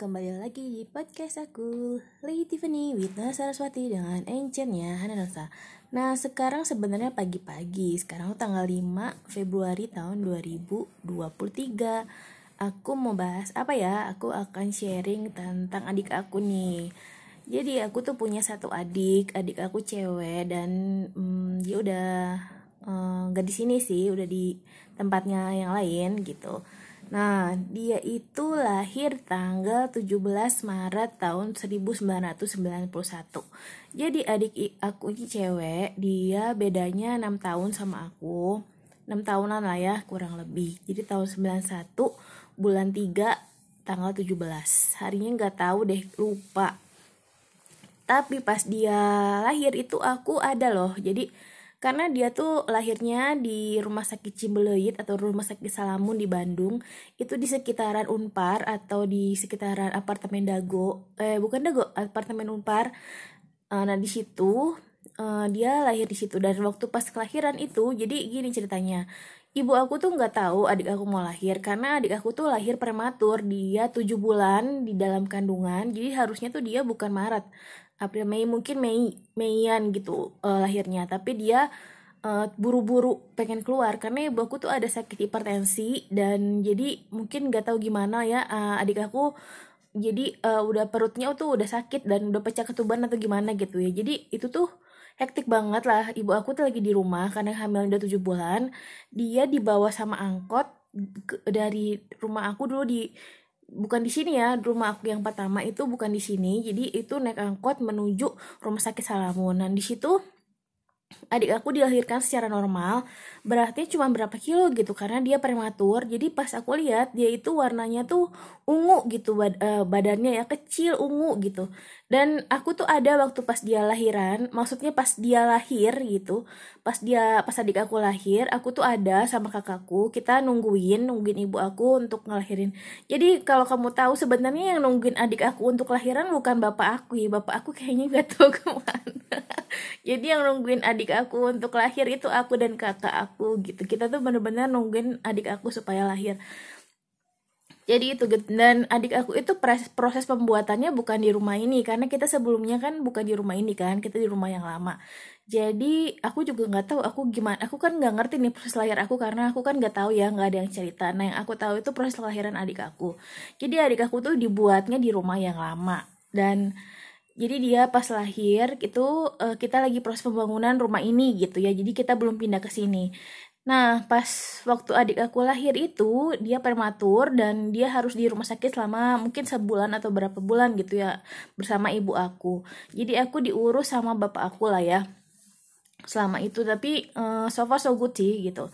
kembali lagi di podcast aku Lady Tiffany with Nasa Saraswati dengan encernya Hana Nah sekarang sebenarnya pagi-pagi Sekarang tanggal 5 Februari tahun 2023 Aku mau bahas apa ya? Aku akan sharing tentang adik aku nih. Jadi aku tuh punya satu adik Adik aku cewek Dan hmm, dia udah uh, Gak di sini sih Udah di tempatnya yang lain gitu Nah, dia itu lahir tanggal 17 Maret tahun 1991. Jadi adik aku ini cewek, dia bedanya 6 tahun sama aku. 6 tahunan lah ya, kurang lebih. Jadi tahun 91 bulan 3 tanggal 17. Harinya nggak tahu deh, lupa. Tapi pas dia lahir itu aku ada loh. Jadi karena dia tuh lahirnya di rumah sakit Cimbeleit atau rumah sakit Salamun di Bandung. Itu di sekitaran Unpar atau di sekitaran apartemen Dago. Eh bukan Dago apartemen Unpar. Uh, nah di situ uh, dia lahir di situ. Dan waktu pas kelahiran itu jadi gini ceritanya. Ibu aku tuh nggak tahu adik aku mau lahir karena adik aku tuh lahir prematur. Dia tujuh bulan di dalam kandungan jadi harusnya tuh dia bukan Maret April Mei mungkin Mei Meian gitu uh, lahirnya. Tapi dia eh, buru-buru pengen keluar karena ibu aku tuh ada sakit hipertensi dan jadi mungkin nggak tahu gimana ya uh, adik aku jadi uh, udah perutnya tuh udah sakit dan udah pecah ketuban atau gimana gitu ya. Jadi itu tuh hektik banget lah. Ibu aku tuh lagi di rumah karena hamil udah tujuh bulan. Dia dibawa sama angkot dari rumah aku dulu di bukan di sini ya rumah aku yang pertama itu bukan di sini. Jadi itu naik angkot menuju rumah sakit Salamun. Dan di situ adik aku dilahirkan secara normal berarti cuma berapa kilo gitu karena dia prematur. Jadi pas aku lihat dia itu warnanya tuh ungu gitu bad uh, badannya ya kecil ungu gitu. Dan aku tuh ada waktu pas dia lahiran maksudnya pas dia lahir gitu pas dia pas adik aku lahir aku tuh ada sama kakakku kita nungguin nungguin ibu aku untuk ngelahirin. Jadi kalau kamu tahu sebenarnya yang nungguin adik aku untuk lahiran bukan bapak aku ya bapak aku kayaknya gak tahu ke mana jadi yang nungguin adik aku untuk lahir itu aku dan kakak aku gitu. Kita tuh bener-bener nungguin adik aku supaya lahir. Jadi itu dan adik aku itu proses pembuatannya bukan di rumah ini. Karena kita sebelumnya kan bukan di rumah ini kan. Kita di rumah yang lama. Jadi aku juga nggak tahu aku gimana. Aku kan nggak ngerti nih proses lahir aku. Karena aku kan nggak tahu ya nggak ada yang cerita. Nah yang aku tahu itu proses kelahiran adik aku. Jadi adik aku tuh dibuatnya di rumah yang lama. Dan jadi dia pas lahir itu uh, kita lagi proses pembangunan rumah ini gitu ya. Jadi kita belum pindah ke sini. Nah pas waktu adik aku lahir itu dia prematur dan dia harus di rumah sakit selama mungkin sebulan atau berapa bulan gitu ya bersama ibu aku. Jadi aku diurus sama bapak aku lah ya selama itu. Tapi uh, so far so good sih gitu.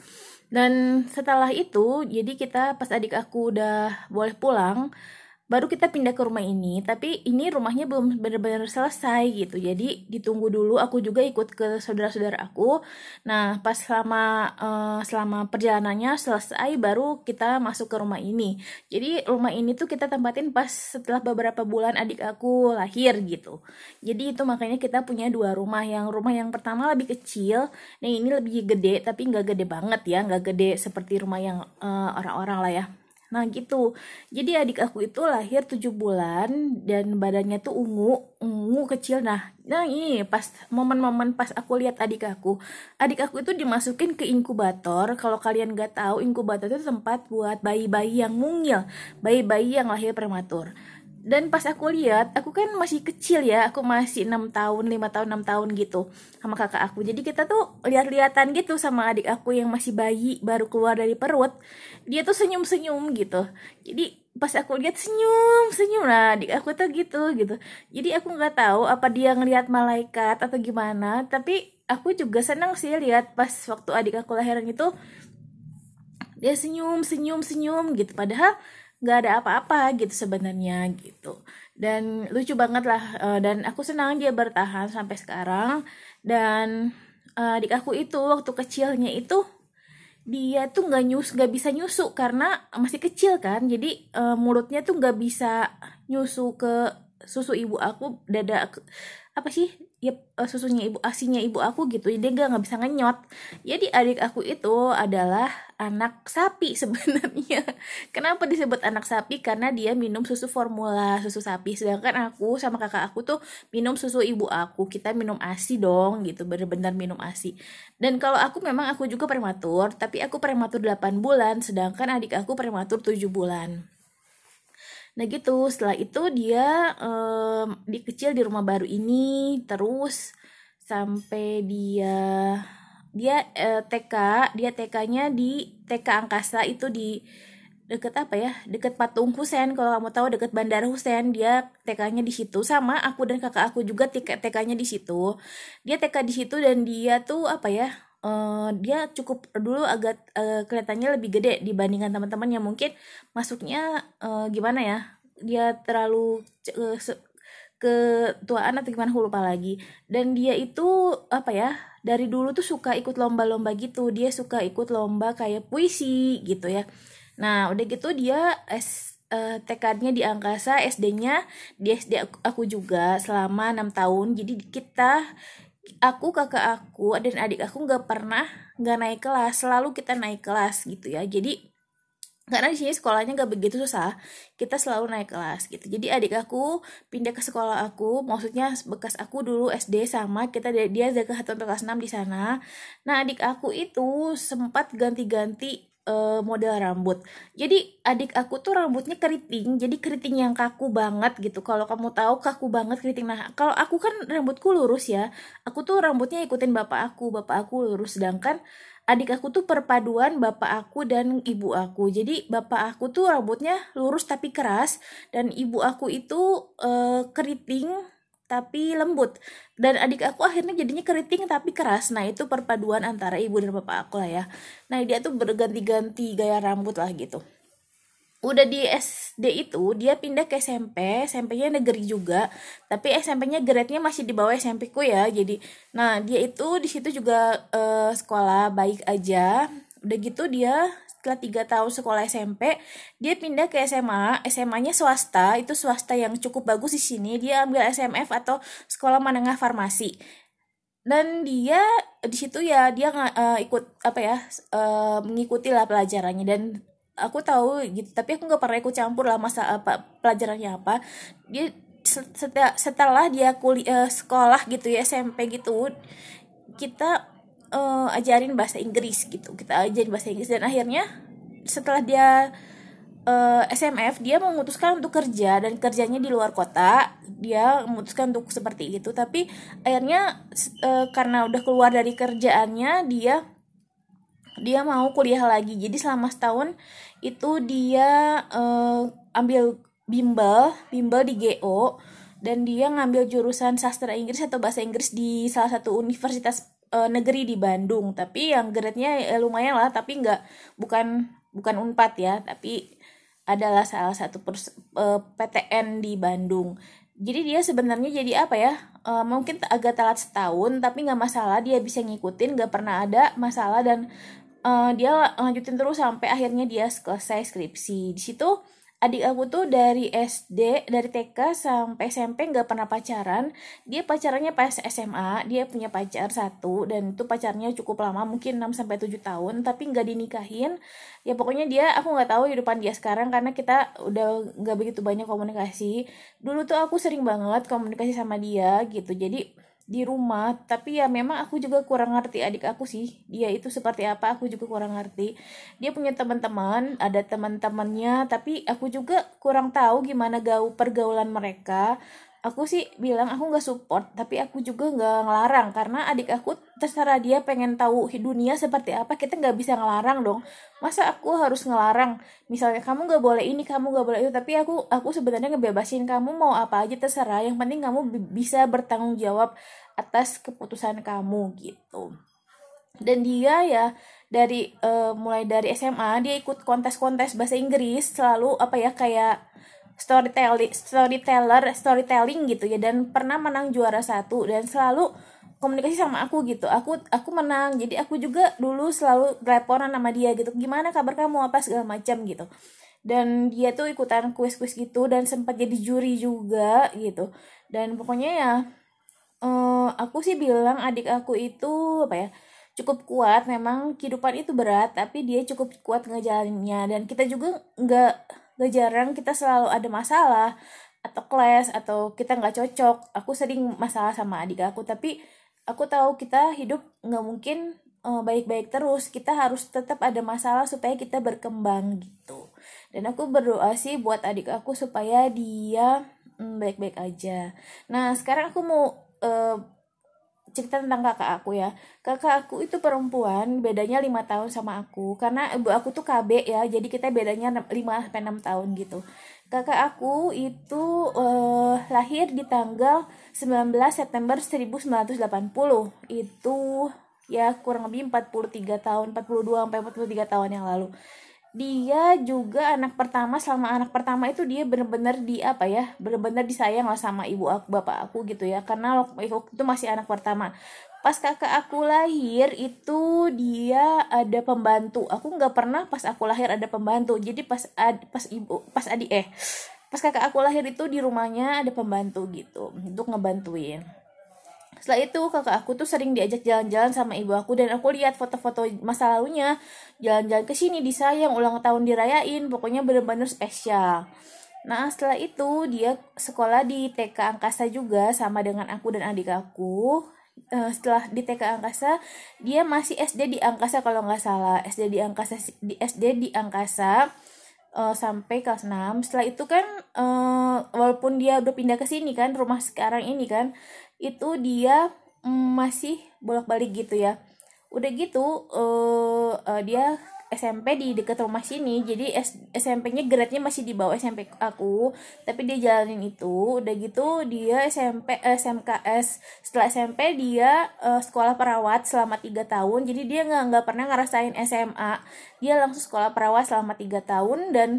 Dan setelah itu jadi kita pas adik aku udah boleh pulang baru kita pindah ke rumah ini tapi ini rumahnya belum benar-benar selesai gitu. Jadi ditunggu dulu aku juga ikut ke saudara-saudara aku. Nah pas selama uh, selama perjalanannya selesai baru kita masuk ke rumah ini. Jadi rumah ini tuh kita tempatin pas setelah beberapa bulan adik aku lahir gitu. Jadi itu makanya kita punya dua rumah. Yang rumah yang pertama lebih kecil nah ini lebih gede tapi nggak gede banget ya. Nggak gede seperti rumah yang eh, orang-orang uh, orang -orang lah ya Nah gitu. Jadi adik aku itu lahir 7 bulan dan badannya tuh ungu, ungu kecil. Nah, nah ini pas momen-momen pas aku lihat adik aku. Adik aku itu dimasukin ke inkubator. Kalau kalian gak tahu, inkubator itu tempat buat bayi-bayi yang mungil, bayi-bayi yang lahir prematur dan pas aku lihat aku kan masih kecil ya aku masih enam tahun lima tahun enam tahun gitu sama kakak aku. Jadi kita tuh lihat-lihatan gitu sama adik aku yang masih bayi baru keluar dari perut. Dia tuh senyum-senyum gitu. Jadi pas aku lihat senyum senyum. Lah adik aku tuh gitu gitu. Jadi aku nggak tahu apa dia ngelihat malaikat atau gimana tapi aku juga senang sih lihat pas waktu adik aku lahiran itu dia senyum senyum senyum gitu. Padahal nggak ada apa-apa gitu sebenarnya gitu. Dan lucu banget lah uh, dan aku senang dia bertahan sampai sekarang. Dan uh, adik aku itu waktu kecilnya itu dia tuh nggak nyus nggak bisa nyusu karena masih kecil kan. Jadi uh, mulutnya tuh nggak bisa nyusu ke susu ibu aku dada apa sih ya susunya ibu asinya ibu aku gitu jadi dia nggak bisa ngenyot. Jadi adik aku itu adalah anak sapi sebenarnya. Kenapa disebut anak sapi? Karena dia minum susu formula susu sapi. Sedangkan aku sama kakak aku tuh minum susu ibu aku. Kita minum asi dong gitu. Bener-bener minum asi. Dan kalau aku memang aku juga prematur tapi aku prematur 8 bulan sedangkan adik aku prematur 7 bulan Nah gitu, setelah itu dia um, di kecil di rumah baru ini. Terus sampai dia dia uh, eh, TK, dia TK-nya di TK Angkasa itu di deket apa ya? Deket patung Husen kalau kamu tahu deket bandara Husen dia TK-nya di situ. Sama aku dan kakak aku juga TK-nya di situ. Dia TK di situ dan dia tuh apa ya uh, dia cukup dulu agak uh, kelihatannya lebih gede dibandingkan teman-teman yang mungkin masuknya uh, gimana ya dia terlalu uh, ketuaan atau gimana lupa lagi. Dan dia itu apa ya dari dulu tuh suka ikut lomba-lomba gitu. Dia suka ikut lomba kayak puisi gitu ya. Nah udah gitu dia S uh, tekadnya di angkasa SD-nya di SD aku, aku juga selama enam tahun. Jadi kita aku kakak aku dan adik aku nggak pernah nggak naik kelas. Selalu kita naik kelas gitu ya. Jadi karena di sini sekolahnya nggak begitu susah kita selalu naik kelas gitu. Jadi adik aku pindah ke sekolah aku maksudnya bekas aku dulu SD sama kita dia kelas 1 kelas 6 di sana. Nah adik aku itu sempat ganti-ganti uh, model rambut. Jadi adik aku tuh rambutnya keriting, jadi keriting yang kaku banget gitu. Kalau kamu tahu kaku banget keriting. Nah, kalau aku kan rambutku lurus ya. Aku tuh rambutnya ikutin bapak aku, bapak aku lurus sedangkan adik aku tuh perpaduan bapak aku dan ibu aku. Jadi bapak aku tuh rambutnya lurus tapi keras dan ibu aku itu uh, keriting tapi lembut. Dan adik aku akhirnya jadinya keriting tapi keras. Nah itu perpaduan antara ibu dan bapak aku lah ya. Nah dia tuh berganti-ganti gaya rambut lah gitu. Udah di SD itu dia pindah ke SMP SMP-nya negeri juga. Tapi SMP-nya grade-nya masih di bawah SMP ku ya. Jadi nah dia itu di situ juga uh, sekolah baik aja. Udah gitu dia setelah tiga tahun sekolah SMP dia pindah ke SMA SMA-nya swasta itu swasta yang cukup bagus di sini. Dia ambil SMF atau sekolah menengah farmasi. Dan dia di situ ya dia uh, ikut apa ya uh, mengikuti lah pelajarannya. Dan aku tahu gitu tapi aku nggak pernah ikut campur lah masa apa pelajarannya apa. Dia setelah setelah dia kuliah uh, sekolah gitu ya SMP gitu kita uh, ajarin bahasa Inggris gitu. Kita ajarin bahasa Inggris. Dan akhirnya setelah dia uh, eh, SMF dia memutuskan untuk kerja. Dan kerjanya di luar kota. Dia memutuskan untuk seperti itu. Tapi akhirnya uh, karena udah keluar dari kerjaannya dia dia mau kuliah lagi. Jadi selama setahun itu dia uh, ambil bimbel bimbel di GO dan dia ngambil jurusan sastra Inggris atau bahasa Inggris di salah satu universitas uh, negeri di Bandung. Tapi yang grade-nya uh, lumayan lah tapi nggak bukan bukan Unpad ya. Tapi adalah salah satu uh, PTN di Bandung. Jadi dia sebenarnya jadi apa ya? Uh, mungkin agak telat setahun tapi nggak masalah. Dia bisa ngikutin nggak pernah ada masalah. Dan uh, dia lanjutin terus sampai akhirnya dia selesai skripsi. Di situ adik aku tuh dari SD dari TK sampai SMP nggak pernah pacaran. Dia pacarannya pas SMA dia punya pacar satu dan itu pacarnya cukup lama mungkin 6 sampai tujuh tahun tapi nggak dinikahin. Ya pokoknya dia aku nggak tahu hidupan dia sekarang karena kita udah nggak begitu banyak komunikasi. Dulu tuh aku sering banget komunikasi sama dia gitu jadi di rumah tapi ya memang aku juga kurang ngerti adik aku sih. Dia itu seperti apa aku juga kurang ngerti. Dia punya teman-teman ada teman-temannya tapi aku juga kurang tahu gimana gaul pergaulan mereka aku sih bilang aku nggak support tapi aku juga nggak ngelarang. Karena adik aku terserah dia pengen tahu dunia seperti apa kita nggak bisa ngelarang dong. Masa aku harus ngelarang? Misalnya kamu nggak boleh ini kamu nggak boleh itu. Tapi aku aku sebenarnya ngebebasin kamu mau apa aja terserah. Yang penting kamu bisa bertanggung jawab atas keputusan kamu gitu. Dan dia ya dari uh, mulai dari SMA dia ikut kontes-kontes bahasa Inggris selalu apa ya kayak storytelling storyteller storytelling gitu ya dan pernah menang juara satu dan selalu komunikasi sama aku gitu. Aku aku menang jadi aku juga dulu selalu teleponan sama dia gitu. Gimana kabar kamu apa segala macam gitu. Dan dia tuh ikutan kuis-kuis gitu dan sempat jadi juri juga gitu. Dan pokoknya ya uh, aku sih bilang adik aku itu apa ya cukup kuat. Memang kehidupan itu berat tapi dia cukup kuat ngejalaninnya. Dan kita juga nggak nggak jarang kita selalu ada masalah atau kelas atau kita nggak cocok. Aku sering masalah sama adik aku tapi aku tahu kita hidup nggak mungkin uh, baik-baik terus. Kita harus tetap ada masalah supaya kita berkembang gitu. Dan aku berdoa sih buat adik aku supaya dia mm, baik-baik aja. Nah sekarang aku mau uh, cerita tentang kakak aku ya. Kakak aku itu perempuan bedanya lima tahun sama aku. Karena ibu aku tuh KB ya jadi kita bedanya 5 sampai enam tahun gitu. Kakak aku itu uh, lahir di tanggal 19 September 1980 itu ya kurang lebih 43 tahun 42 sampai 43 tahun yang lalu dia juga anak pertama selama anak pertama itu dia benar-benar di apa ya benar-benar disayang lah sama ibu aku bapak aku gitu ya. Karena waktu itu masih anak pertama. Pas kakak aku lahir itu dia ada pembantu. Aku nggak pernah pas aku lahir ada pembantu. Jadi pas ad, pas ibu pas adik eh pas kakak aku lahir itu di rumahnya ada pembantu gitu. Untuk ngebantuin setelah itu kakak aku tuh sering diajak jalan-jalan sama ibu aku dan aku lihat foto-foto masa lalunya. Jalan-jalan ke sini disayang ulang tahun dirayain pokoknya bener-bener spesial. Nah setelah itu dia sekolah di TK Angkasa juga sama dengan aku dan adik aku. Uh, setelah di TK Angkasa dia masih SD di Angkasa kalau nggak salah. SD di Angkasa di SD di Angkasa uh, sampai kelas 6 setelah itu kan uh, walaupun dia udah pindah ke sini kan rumah sekarang ini kan itu dia mm, masih bolak-balik gitu ya. Udah gitu uh, uh, dia SMP di dekat rumah sini. Jadi SMP-nya grade-nya masih di bawah SMP aku. Tapi dia jalanin itu. Udah gitu dia SMP eh, SMKS setelah SMP dia uh, sekolah perawat selama tiga tahun. Jadi dia nggak nggak pernah ngerasain SMA dia langsung sekolah perawat selama tiga tahun dan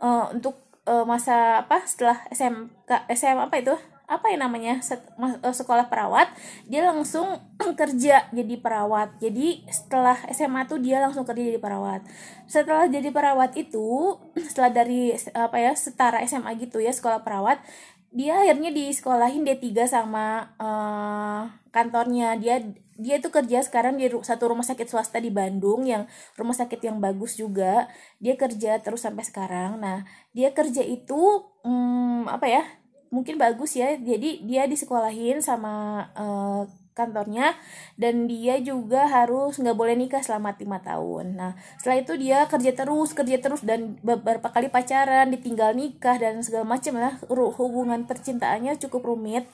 uh, untuk masa apa setelah SMK SM apa itu apa ya namanya eh, sekolah perawat dia langsung kerja jadi perawat. Jadi setelah SMA tuh dia langsung kerja jadi perawat. Setelah jadi perawat itu setelah dari apa ya setara SMA gitu ya sekolah perawat dia akhirnya di sekolahin D3 sama uh, kantornya. Dia dia itu kerja sekarang di satu rumah sakit swasta di Bandung yang rumah sakit yang bagus juga. Dia kerja terus sampai sekarang. Nah dia kerja itu um, apa ya mungkin bagus ya. Jadi dia disekolahin sama uh, kantornya dan dia juga harus nggak boleh nikah selama lima tahun. Nah setelah itu dia kerja terus kerja terus dan beberapa kali pacaran ditinggal nikah dan segala macam lah. Hubungan percintaannya cukup rumit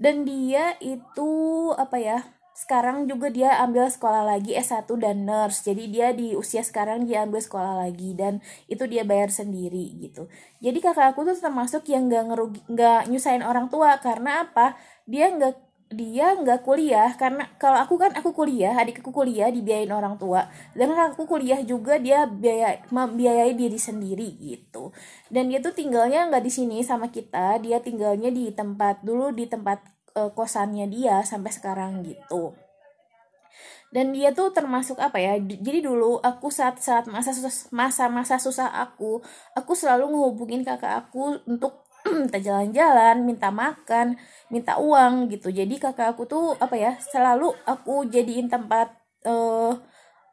dan dia itu apa ya sekarang juga dia ambil sekolah lagi S1 dan nurse. Jadi dia di usia sekarang dia ambil sekolah lagi dan itu dia bayar sendiri gitu. Jadi kakak aku tuh termasuk yang nggak ngerugi nggak nyusahin orang tua. Karena apa? Dia nggak dia nggak kuliah. Karena kalau aku kan aku kuliah adik aku kuliah dibiayain orang tua. Dan aku kuliah juga dia biaya membiayai diri sendiri gitu. Dan dia tuh tinggalnya nggak di sini sama kita. Dia tinggalnya di tempat dulu di tempat uh, kosannya dia sampai sekarang gitu. Dan dia tuh termasuk apa ya jadi dulu aku saat saat masa masa masa susah aku aku selalu ngehubungin kakak aku untuk minta jalan-jalan minta makan minta uang gitu. Jadi kakak aku tuh apa ya selalu aku jadiin tempat uh,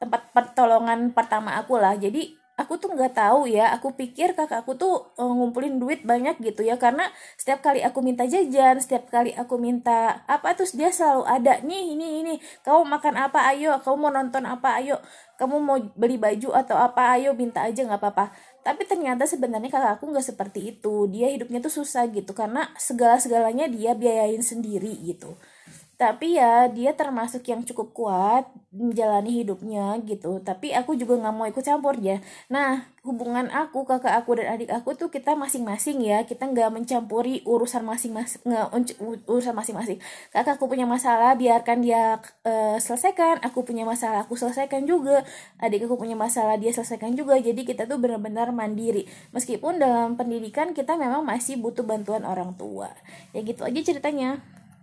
tempat pertolongan pertama aku lah. Jadi aku tuh nggak tahu ya. Aku pikir kakakku tuh uh, ngumpulin duit banyak gitu ya. Karena setiap kali aku minta jajan setiap kali aku minta apa terus dia selalu ada nih ini ini. Kamu makan apa? Ayo. Kamu mau nonton apa? Ayo. Kamu mau beli baju atau apa? Ayo minta aja nggak apa-apa. Tapi ternyata sebenarnya kakakku nggak seperti itu. Dia hidupnya tuh susah gitu. Karena segala segalanya dia biayain sendiri gitu tapi ya dia termasuk yang cukup kuat menjalani hidupnya gitu. Tapi aku juga nggak mau ikut campur ya. Nah hubungan aku kakak aku dan adik aku tuh kita masing-masing ya. Kita nggak mencampuri urusan masing-masing urusan masing-masing. Kakak aku punya masalah biarkan dia uh, selesaikan. Aku punya masalah aku selesaikan juga. Adik aku punya masalah dia selesaikan juga. Jadi kita tuh benar-benar mandiri. Meskipun dalam pendidikan kita memang masih butuh bantuan orang tua. Ya gitu aja ceritanya